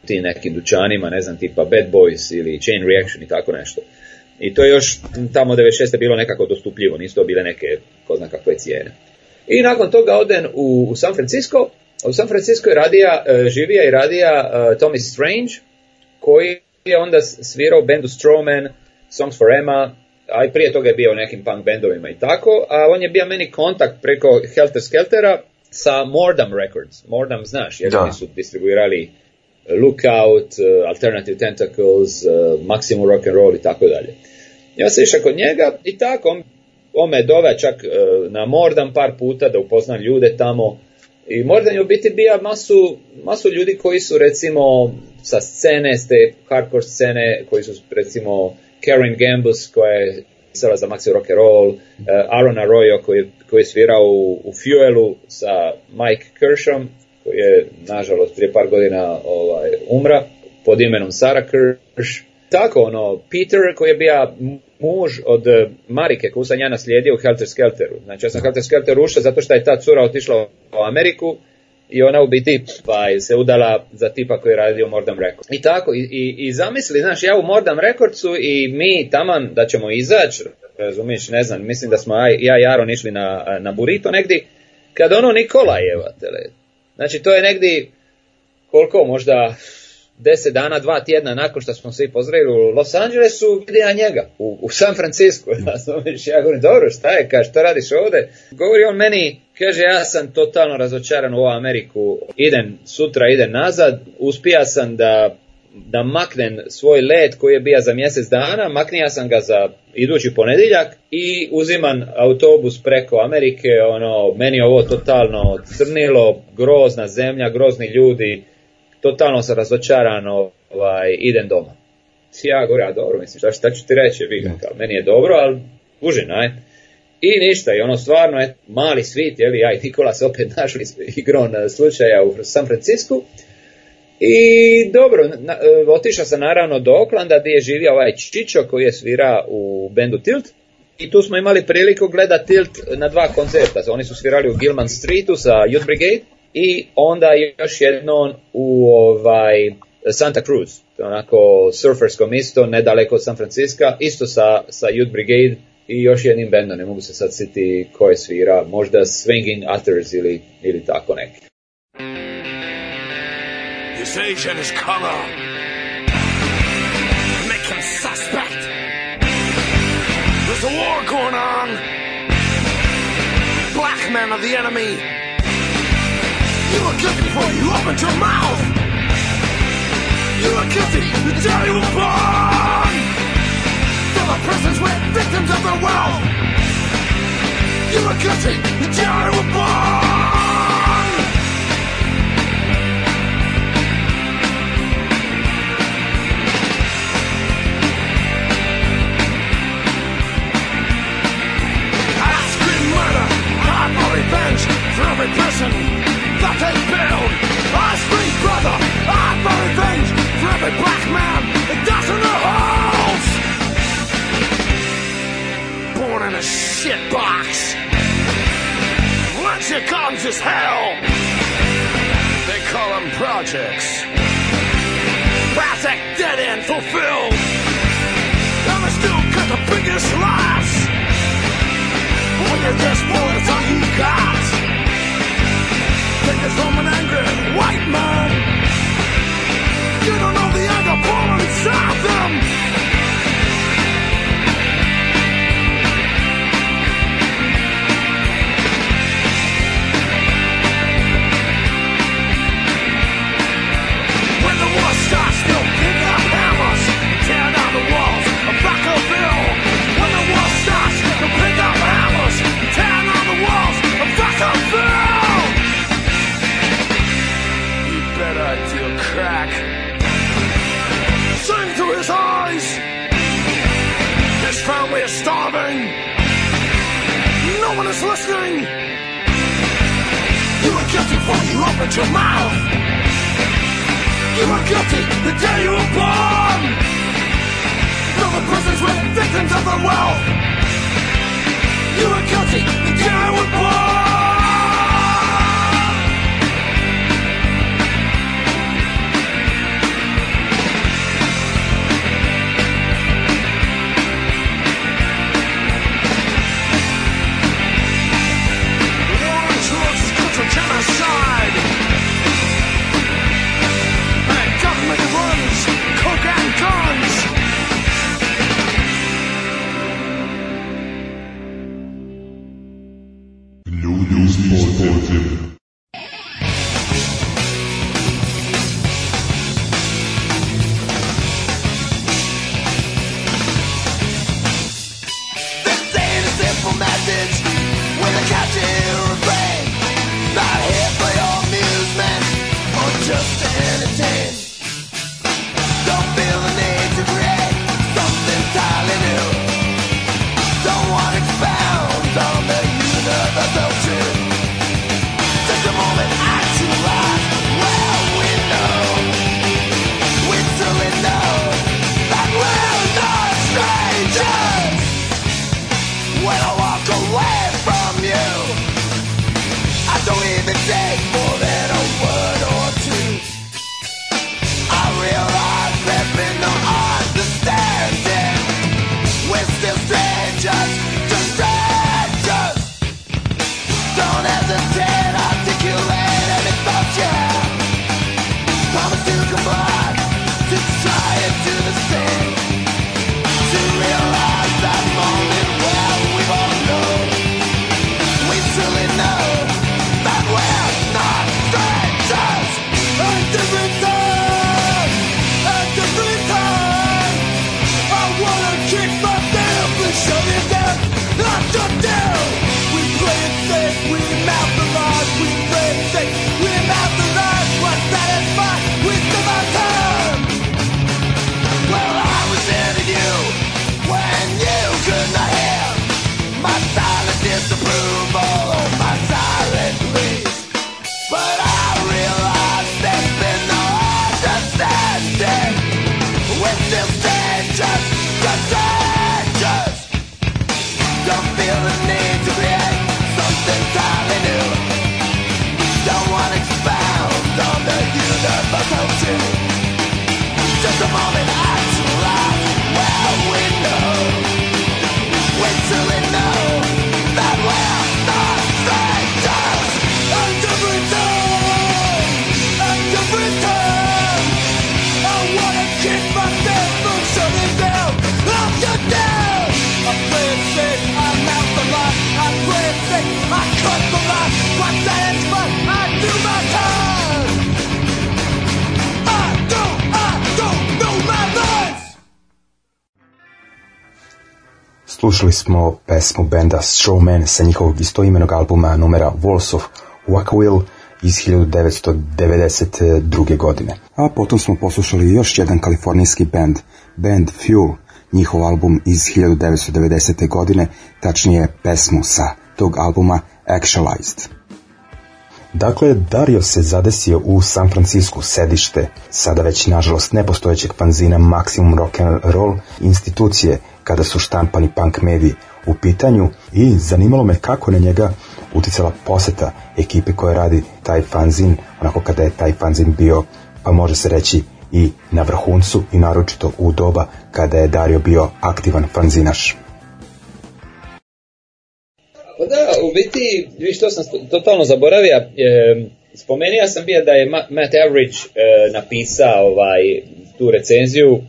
ti nekim dućanima, ne znam, tipa Bad Boys ili Chain Reaction i tako nešto. I to je još tamo 96. bilo nekako dostupljivo, nisu to bile neke, ko zna kakve cijene. I nakon toga odem u, u San Francisco, u San Francisco je radija, e, živija i radija Tommy Strange, koji Sofia onda svirao u bendu Strowman, Songs for Emma, a i prije toga je bio u nekim punk bendovima i tako, a on je bio meni kontakt preko Helter Skeltera sa Mordam Records. Mordam znaš, jer oni su distribuirali eh, Lookout, eh, Alternative Tentacles, eh, Maximum roll i tako dalje. Ja sam išao kod njega i tako, on, on me dove čak na Mordam par puta da upoznam ljude tamo, i možda je u biti bija masu, masu ljudi koji su recimo sa scene, ste hardcore scene, koji su recimo Karen Gambus koja je pisala za Maxi Rock eh, Aaron Arroyo koji, koji je svirao u, u Fuelu sa Mike Kershom, koji je nažalost prije par godina ovaj, umra pod imenom Sara Kersh, tako, ono, Peter koji je bio muž od eh, Marike koju sam ja naslijedio u Helter Skelteru. Znači ja sam Helter Skelter ušao zato što je ta cura otišla u Ameriku i ona u biti pa se udala za tipa koji je radio Mordam Records. I tako, i, i, zamisli, znaš, ja u Mordam Recordsu i mi taman da ćemo izaći, razumiješ, ne znam, mislim da smo ja, ja i Jaron išli na, na negdje, kad ono je, vatele. Znači to je negdje, koliko možda, deset dana, dva tjedna nakon što smo svi pozdravili u Los Angelesu, gdje ja njega? U, San Francisco. (laughs) ja govorim, dobro, šta je, kaže, šta radiš ovdje? Govori on meni, kaže, ja sam totalno razočaran u ovu Ameriku. Idem sutra, idem nazad. Uspija sam da da maknem svoj let koji je bio za mjesec dana, maknija sam ga za idući ponedjeljak i uziman autobus preko Amerike, ono, meni ovo totalno crnilo, grozna zemlja, grozni ljudi, totalno sam razočaran, ovaj, idem doma. Ja govorim, a dobro, mislim, šta, šta ću ti reći, vidim, meni je dobro, ali užina, je. I ništa, i ono stvarno je mali svit, jeli ja i Nikola se opet (laughs) našli igron e, slučaja u San Francisku. I dobro, e, otišao sam naravno do Oklanda gdje je živio ovaj Čičo koji je svira u bendu Tilt. I tu smo imali priliku gledati Tilt na dva koncerta. Oni su svirali u Gilman Streetu sa Youth Brigade i onda još jednom u ovaj, Santa Cruz, onako surfersko mjesto, nedaleko od San Francisca, isto sa, sa Youth Brigade i još jednim bendom, ne mogu se sad siti ko je svira, možda Swinging Utters ili, ili tako neki. Black men are the enemy. You were guilty before you opened your mouth. You were guilty the day you were born. From the prisons with victims of their wealth. You were guilty the day you were born. revenge for every person take down. I speak, brother, I for revenge for every black man that dies in the halls. Born in a shit box. Lynching comes as hell. They call them projects. Project dead end, fulfilled. And they still cut the biggest lies. When you're just one, that's all you got. Take from an angry white man. You don't know the anger pouring inside them. starving. No one is listening. You are guilty before you opened your mouth. You are guilty the day you were born. Though the prisons were victims of the wealth. You are guilty the day I was born. Discórdia. Slušali smo pesmu benda Strowman sa njihovog istoimenog albuma numera Walls of Wackwill iz 1992. godine. A potom smo poslušali još jedan kalifornijski band, Band Fuel, njihov album iz 1990. godine, tačnije pesmu sa tog albuma Actualized. Dakle, Dario se zadesio u San Francisco sedište, sada već nažalost nepostojećeg panzina Maximum Rock and Roll institucije kada su štampani punk mediji u pitanju i zanimalo me kako na njega uticala poseta ekipe koja radi taj fanzin, onako kada je taj fanzin bio, pa može se reći i na vrhuncu i naročito u doba kada je Dario bio aktivan fanzinaš. u biti, vi što sam totalno zaboravio, e, spomenuo sam bio da je Matt Average e, napisao ovaj, tu recenziju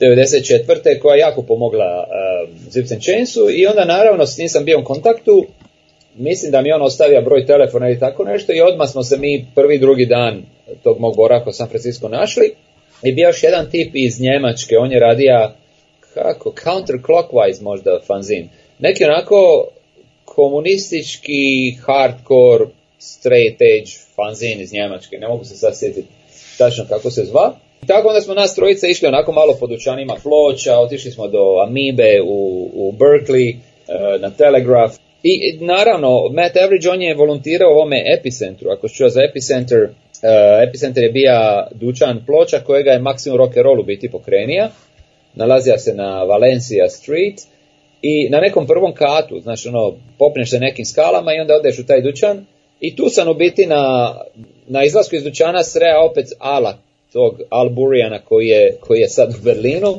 94. koja je jako pomogla e, Zips Chainsu i onda naravno s njim sam bio u kontaktu, mislim da mi on ostavio broj telefona ili tako nešto i odmah smo se mi prvi drugi dan tog mog boraka u San Francisco našli i bio još jedan tip iz Njemačke, on je radio kako, counterclockwise možda fanzin, neki onako komunistički hardcore straight edge fanzin iz Njemačke, ne mogu se sad sjetiti tačno kako se zva. I tako onda smo nas trojica išli onako malo po dućanima ploča, otišli smo do Amibe u, u Berkeley, e, na Telegraph. I naravno, Matt Average, on je volontirao ovome Epicentru, ako čuo za Epicenter, e, Epicenter je bio dućan ploča kojega je Maximum Rock'n'Roll u biti pokrenija. Nalazija se na Valencia Street i na nekom prvom katu, znači ono, popneš se nekim skalama i onda odeš u taj dućan i tu sam u biti na, na izlasku iz dućana sreo opet Ala, tog Alburijana koji je, koji je sad u Berlinu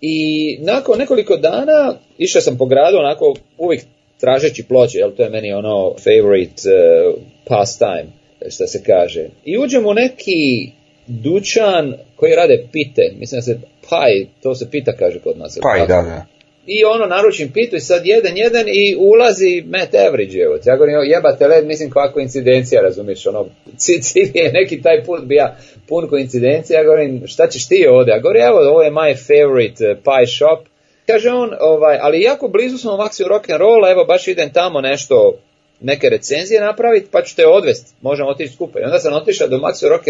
i nakon nekoliko dana išao sam po gradu onako uvijek tražeći ploče, jel to je meni ono favorite uh, pastime, što se kaže. I uđem u neki dućan koji rade pite, mislim da se paj, to se pita kaže kod nas. Paj, da, da i ono naručim pitu i sad jedan jedan i ulazi Matt Average evo. Ja govorim, jebate led, mislim kakva incidencija razumiješ, ono, (laughs) je neki taj put bija pun koincidencija, ja govorim, šta ćeš ti ovdje? Ja govorim, evo, ovo je my favorite uh, pie shop. Kaže on, ovaj, ali jako blizu smo Maxi rock and evo baš idem tamo nešto neke recenzije napraviti, pa ću te odvesti, možemo otići skupaj. I onda sam otišao do Maxi rock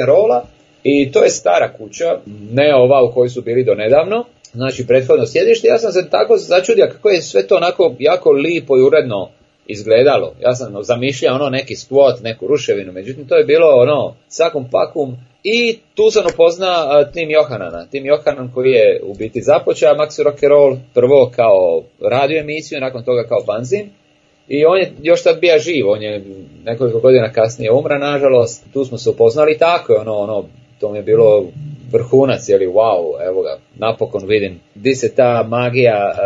i to je stara kuća, ne ova u kojoj su bili do nedavno, znači prethodno sjedište. Ja sam se tako začudio kako je sve to onako jako lipo i uredno izgledalo. Ja sam zamišljao ono neki skvot, neku ruševinu, međutim to je bilo ono svakom pakum i tu sam upozna Tim Johanana. Tim Johanan koji je u biti započeo Maxi Rock prvo kao radio emisiju, nakon toga kao Banzin I on je još tad bio živ, on je nekoliko godina kasnije umra, nažalost, tu smo se upoznali tako, ono, ono, to mi je bilo vrhunac, li, wow, evo ga, napokon vidim, di se ta magija e,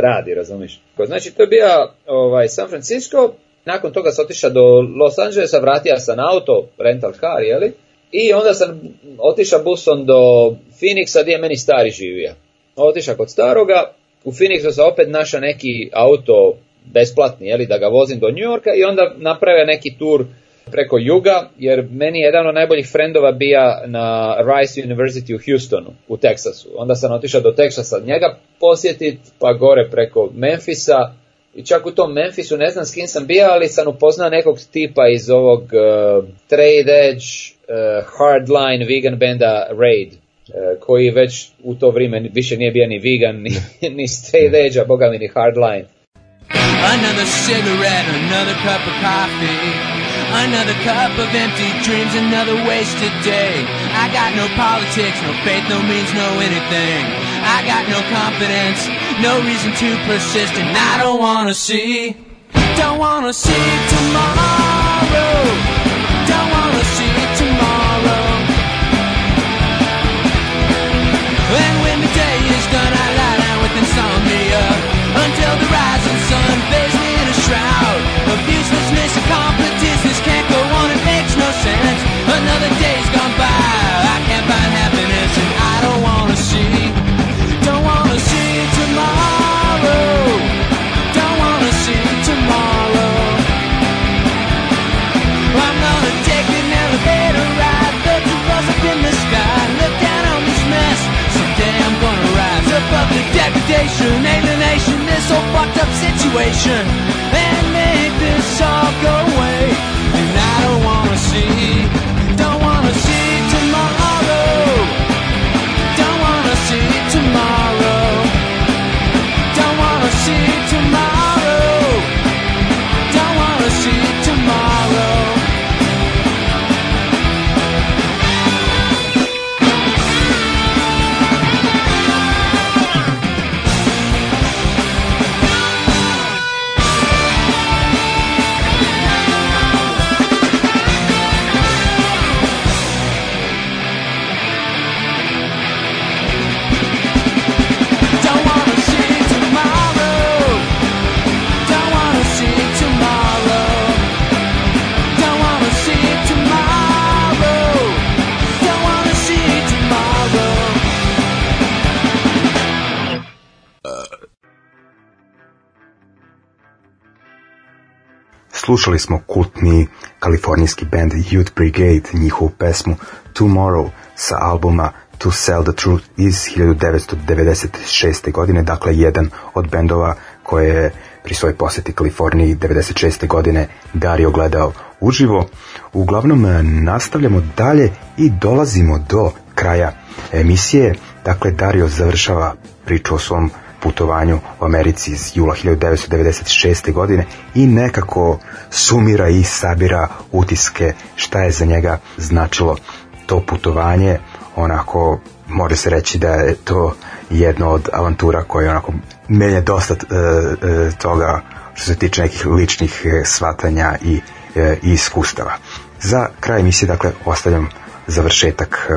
radi, razumiš? Znači, to je bio ovaj, San Francisco, nakon toga sam otišao do Los Angelesa, vratio sam auto, rental car, I onda sam otišao busom do Phoenixa, gdje je meni stari živio. Otišao kod staroga, u Phoenixu sam opet našao neki auto besplatni, li da ga vozim do New Yorka i onda napravio neki tur preko juga, jer meni je jedan od najboljih frendova bija na Rice University u Houstonu, u Teksasu. Onda sam otišao do Teksasa njega posjetit, pa gore preko Memfisa, i čak u tom Memphisu, ne znam s kim sam bio, ali sam upoznao nekog tipa iz ovog uh, Trade Edge eh, Hardline vegan benda Raid, eh, koji već u to vrijeme više nije bio ni vegan, (laughs) ni, ni Trade Edge, a boga mi ni Hardline. Another cigarette, another cup of coffee Another cup of empty dreams, another wasted day. I got no politics, no faith, no means, no anything. I got no confidence, no reason to persist, and I don't wanna see, don't wanna see tomorrow. Don't wanna see tomorrow. And when the day is done, I lie down with insomnia until the rising sun bathes me in a shroud this can't go on, it makes no sense. Another day's gone by, I can't find happiness, and I don't wanna see, don't wanna see tomorrow, don't wanna see tomorrow. I'm gonna take an elevator ride, look to us up in the sky, look down on this mess. Someday I'm gonna rise above the degradation, alienation, this whole fucked up situation. Slušali smo kultni kalifornijski band Youth Brigade, njihovu pesmu Tomorrow sa albuma To Sell the Truth iz 1996. godine, dakle jedan od bendova koje je pri svojoj posjeti Kaliforniji 96. godine Dario gledao uživo. Uglavnom eh, nastavljamo dalje i dolazimo do kraja emisije. Dakle, Dario završava priču o svom putovanju u Americi iz jula 1996. godine i nekako sumira i sabira utiske šta je za njega značilo to putovanje onako može se reći da je to jedno od avantura koje onako menja dosta e, e, toga što se tiče nekih ličnih e, shvatanja i, e, iskustava. Za kraj emisije dakle ostavljam završetak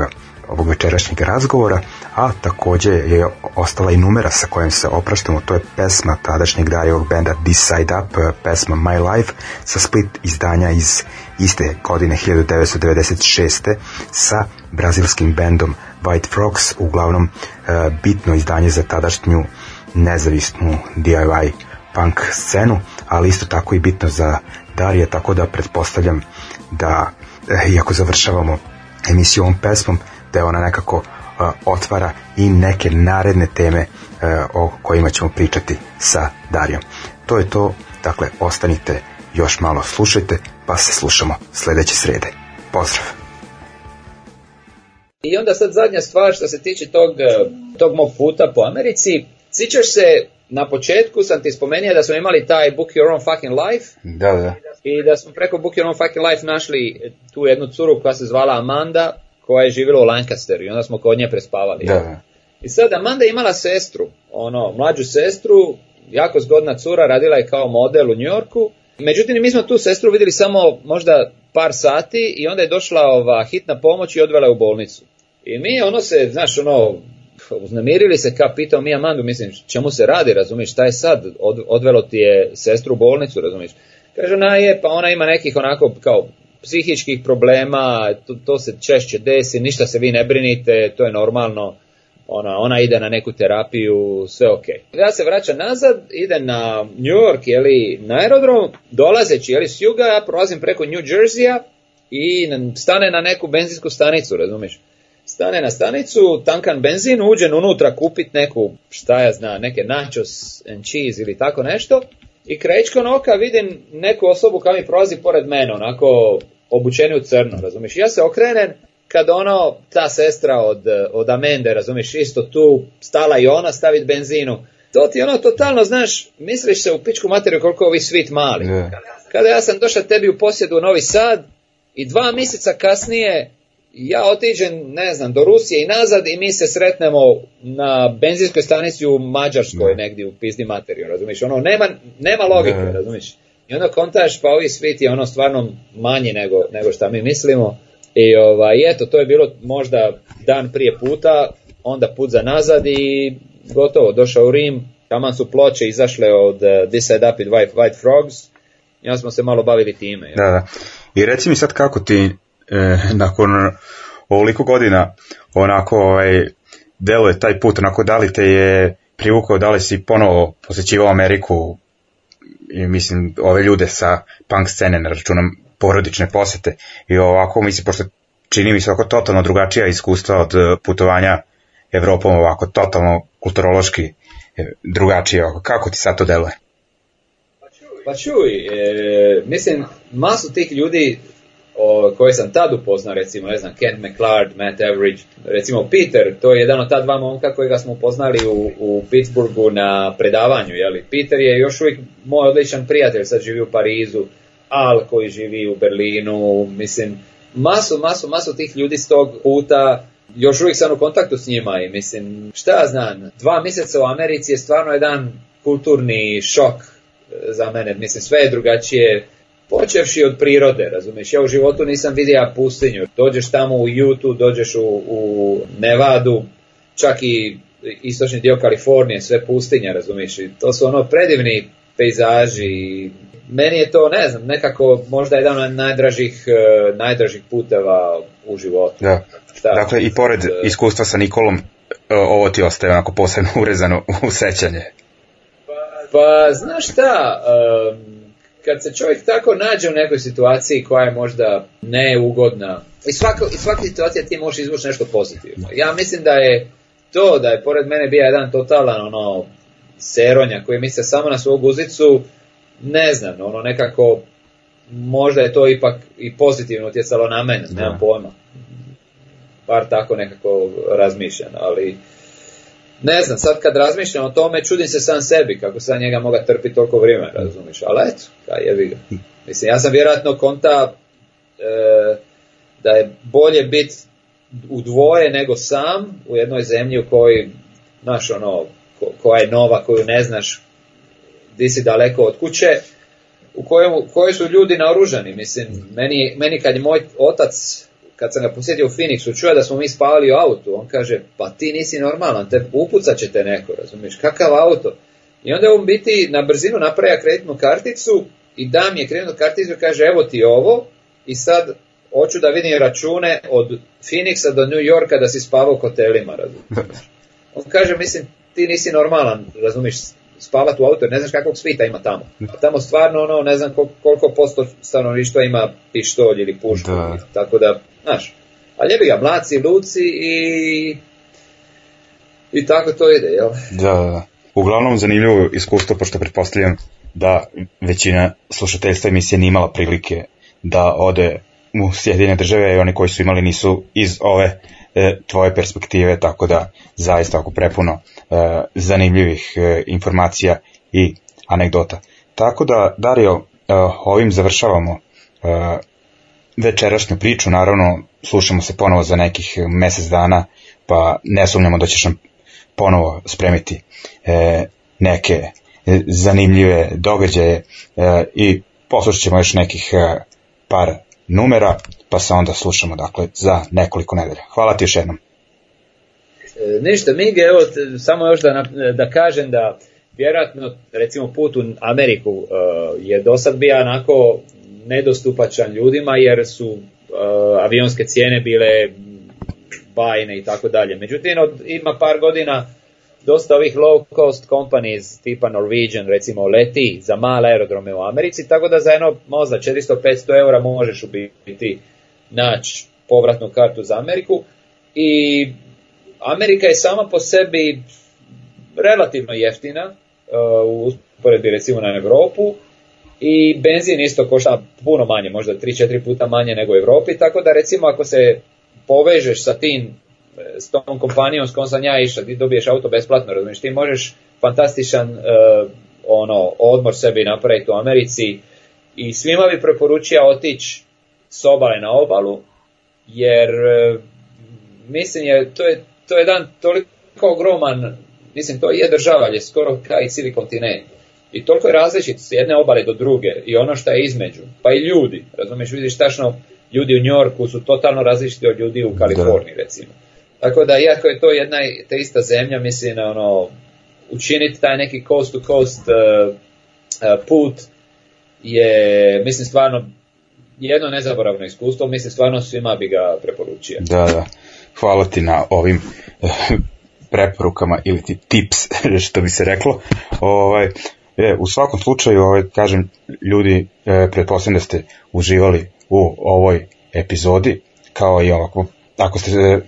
ovog večerašnjeg razgovora a takođe je ostala i numera sa kojom se opraštamo, to je pesma tadašnjeg Darijevog benda Side Up, e, pesma My Life sa split izdanja iz iste godine 1996. sa brazilskim bendom White Frogs, uglavnom e, bitno izdanje za tadašnju nezavisnu DIY punk scenu, ali isto tako i bitno za Darija, tako da pretpostavljam da, e, iako završavamo emisiju ovom pesmom, da je ona nekako otvara i neke naredne teme e, o kojima ćemo pričati sa Darijom. To je to, dakle ostanite još malo slušajte, pa se slušamo sljedeće srede. Pozdrav! I onda sad zadnja stvar što se tiče tog, e, tog mog puta po Americi, sjećaš se na početku sam ti spomenuo da smo imali taj Book Your Own Fucking Life. Da, da. I da smo preko Book Your Own Fucking Life našli e, tu jednu curu koja se zvala Amanda, koja je živjela u Lancasteru i onda smo kod nje prespavali. Da. I sada Amanda je imala sestru, ono, mlađu sestru, jako zgodna cura, radila je kao model u Yorku. Međutim, mi smo tu sestru vidjeli samo možda par sati i onda je došla ova hitna pomoć i odvela je u bolnicu. I mi ono se, znaš, ono, uznamirili se kao pitao mi Amandu, mislim, čemu se radi, razumiš, šta je sad, odvelo ti je sestru u bolnicu, razumiješ. Kaže, ona je, pa ona ima nekih onako kao psihičkih problema, to, to se češće desi, ništa se vi ne brinite, to je normalno, ona, ona ide na neku terapiju, sve ok. Ja se vraćam nazad, ide na New York, jeli, na aerodrom, dolazeći li s juga, ja prolazim preko New jersey i stane na neku benzinsku stanicu, razumiješ? Stane na stanicu, tankan benzin, uđen unutra kupit neku, šta ja znam, neke nachos and cheese ili tako nešto. I krečkom oka vidim neku osobu koja mi prolazi pored mene, onako obučeni u crno, razumiješ? Ja se okrenem kad ono, ta sestra od, od Amende, razumiješ, isto tu, stala i ona staviti benzinu. To ti ono, totalno, znaš, misliš se u pičku materiju koliko ovi svit mali. Kada ja sam došao tebi u posjedu u Novi Sad i dva mjeseca kasnije ja otiđem, ne znam, do Rusije i nazad i mi se sretnemo na benzinskoj stanici u Mađarskoj negdje u pizdi materiju, razumiješ? Ono, nema, nema logike, yeah. razumiješ? I onda kontaš, pa ovi svit je ono stvarno manji nego, nego šta mi mislimo. I ovaj, eto, to je bilo možda dan prije puta, onda put za nazad i gotovo, došao u Rim, tamo su ploče izašle od uh, This Side Up White, Frogs, i onda smo se malo bavili time. Da, da. I reci mi sad kako ti eh, nakon ovoliko godina onako ovaj, deluje taj put, onako da li te je privukao, da li si ponovo posjećivao Ameriku, mislim ove ljude sa punk scene na računom porodične posete i ovako mislim pošto čini mi se ovako totalno drugačija iskustva od e, putovanja Evropom ovako totalno kulturološki e, drugačije ovako. kako ti sad to deluje? Pa čuj, e, mislim masu tih ljudi o, koje sam tad upoznao, recimo, ne znam, Kent McLeod, Matt Average, recimo Peter, to je jedan od ta dva momka kojega smo upoznali u, u Pittsburghu na predavanju, jeli? Peter je još uvijek moj odličan prijatelj, sad živi u Parizu, Al koji živi u Berlinu, mislim, masu, masu, masu tih ljudi s tog puta, još uvijek sam u kontaktu s njima i mislim, šta ja znam, dva mjeseca u Americi je stvarno jedan kulturni šok e, za mene, mislim, sve je drugačije, Počevši od prirode, razumiješ, ja u životu nisam vidio pustinju. Dođeš tamo u Jutu, dođeš u, u Nevadu, čak i istočni dio Kalifornije, sve pustinja, razumiješ, to su ono predivni pejzaži. Meni je to, ne znam, nekako možda jedan od najdražih, e, najdražih puteva u životu. Da. Šta? Dakle, i pored e, iskustva sa Nikolom, e, ovo ti ostaje onako posebno (laughs) urezano u sećanje. Pa, pa znaš šta, kad se čovjek tako nađe u nekoj situaciji koja je možda neugodna, i svaka iz svaka situacija ti možeš izvući nešto pozitivno. Ja mislim da je to, da je pored mene bio jedan totalan ono, seronja koji misle samo na svoju guzicu, ne znam, ono nekako možda je to ipak i pozitivno utjecalo na mene, nemam pojma. Bar tako nekako razmišljam, ali ne znam, sad kad razmišljam o tome, čudim se sam sebi kako sam njega moga trpiti toliko vrijeme, razumiješ? ali eto, kaj je vidio. Mislim, ja sam vjerojatno konta e, da je bolje biti u dvoje nego sam u jednoj zemlji u kojoj, znaš, ono, koja je nova, koju ne znaš, di si daleko od kuće, u kojoj, su ljudi naoružani. Mislim, meni, meni kad je moj otac kad sam ga posjetio u Phoenixu, čuje da smo mi spavali u autu. On kaže, pa ti nisi normalan, te upucat će te neko, razumiješ, kakav auto? I onda on biti na brzinu napravio kreditnu karticu i da mi je kreditnu karticu i kaže, evo ti ovo i sad hoću da vidim račune od Phoenixa do New Yorka da si spavao u hotelima, razumiješ. (laughs) On kaže, mislim, ti nisi normalan, razumiješ, spavati u auto, ne znaš kakvog svita ima tamo. tamo stvarno, ono, ne znam koliko posto stanovništva ima pištolj ili pušku, tako da, znaš. Ali jebi ga, mlaci, luci i... I tako to ide, jel? Da, Uglavnom, zanimljivo iskustvo, pošto pretpostavljam da većina slušateljstva emisije nije imala prilike da ode u Sjedinjene države i oni koji su imali nisu iz ove e, tvoje perspektive, tako da zaista ako prepuno E, zanimljivih e, informacija i anegdota. Tako da, Dario, e, ovim završavamo večerašnju priču, naravno slušamo se ponovo za nekih mjesec dana, pa ne sumnjamo da ćeš nam ponovo spremiti neke zanimljive događaje i poslušat ćemo još nekih par numera, pa se onda slušamo dakle za nekoliko nedelja. Hvala ti još jednom. E, ništa, Mige, evo, samo još da, da kažem da vjerojatno, recimo, put u Ameriku e, je do sad bio onako nedostupačan ljudima jer su e, avionske cijene bile bajne i tako dalje. Međutim, od, ima par godina dosta ovih low cost companies tipa Norwegian recimo leti za male aerodrome u Americi, tako da za jedno možda 400-500 eura možeš u biti naći povratnu kartu za Ameriku i Amerika je sama po sebi relativno jeftina e, u usporedbi recimo na Europu i benzin isto košta puno manje, možda 3-4 puta manje nego u Europi, tako da recimo ako se povežeš sa tim e, s tom kompanijom s kojom sam ja išao, ti dobiješ auto besplatno, razumiješ, ti možeš fantastičan e, ono, odmor sebi napraviti u Americi i svima bi preporučio otići s obale na obalu, jer mislim je, to je to je jedan toliko ogroman, mislim, to je država, je skoro i cijeli kontinent. I toliko je različit s jedne obale do druge i ono što je između, pa i ljudi, razumiješ, vidiš tačno, ljudi u Njorku su totalno različiti od ljudi u Kaliforniji, recimo. Tako da, iako je to jedna te ista zemlja, mislim, ono, učiniti taj neki coast to coast eh, eh, put je, mislim, stvarno jedno nezaboravno iskustvo, mislim, stvarno svima bi ga preporučio. Da, da hvala ti na ovim eh, preporukama ili ti tips, (laughs) što bi se reklo. Ovaj, je, u svakom slučaju, ovaj, kažem, ljudi, e, pretpostavljam da ste uživali u ovoj epizodi, kao i ovako, ako ste eh,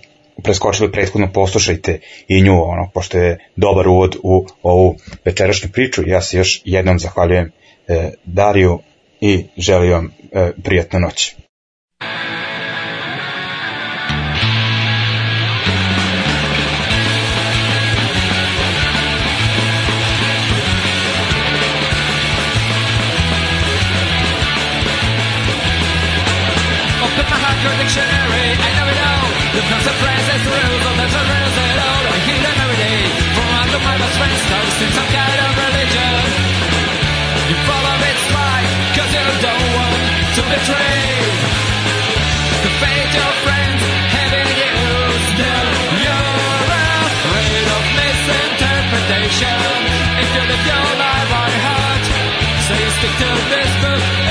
preskočili prethodno, poslušajte i nju, ono, pošto je dobar uvod u ovu večerašnju priču. Ja se još jednom zahvaljujem Dariju i želim vam e, prijatnu noć. Look from the princess rules of the rules at all I hear them every day From of my best friends Cause in some kind of religion You follow its light Cause you don't want to betray The fate your friends having used them You're afraid of misinterpretation If you live your life by heart So you stick to this book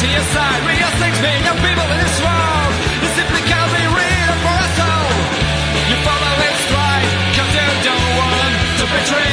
to your side. We are six million people in this world. You simply can't be real for us all. You follow its light, cause you don't want to betray.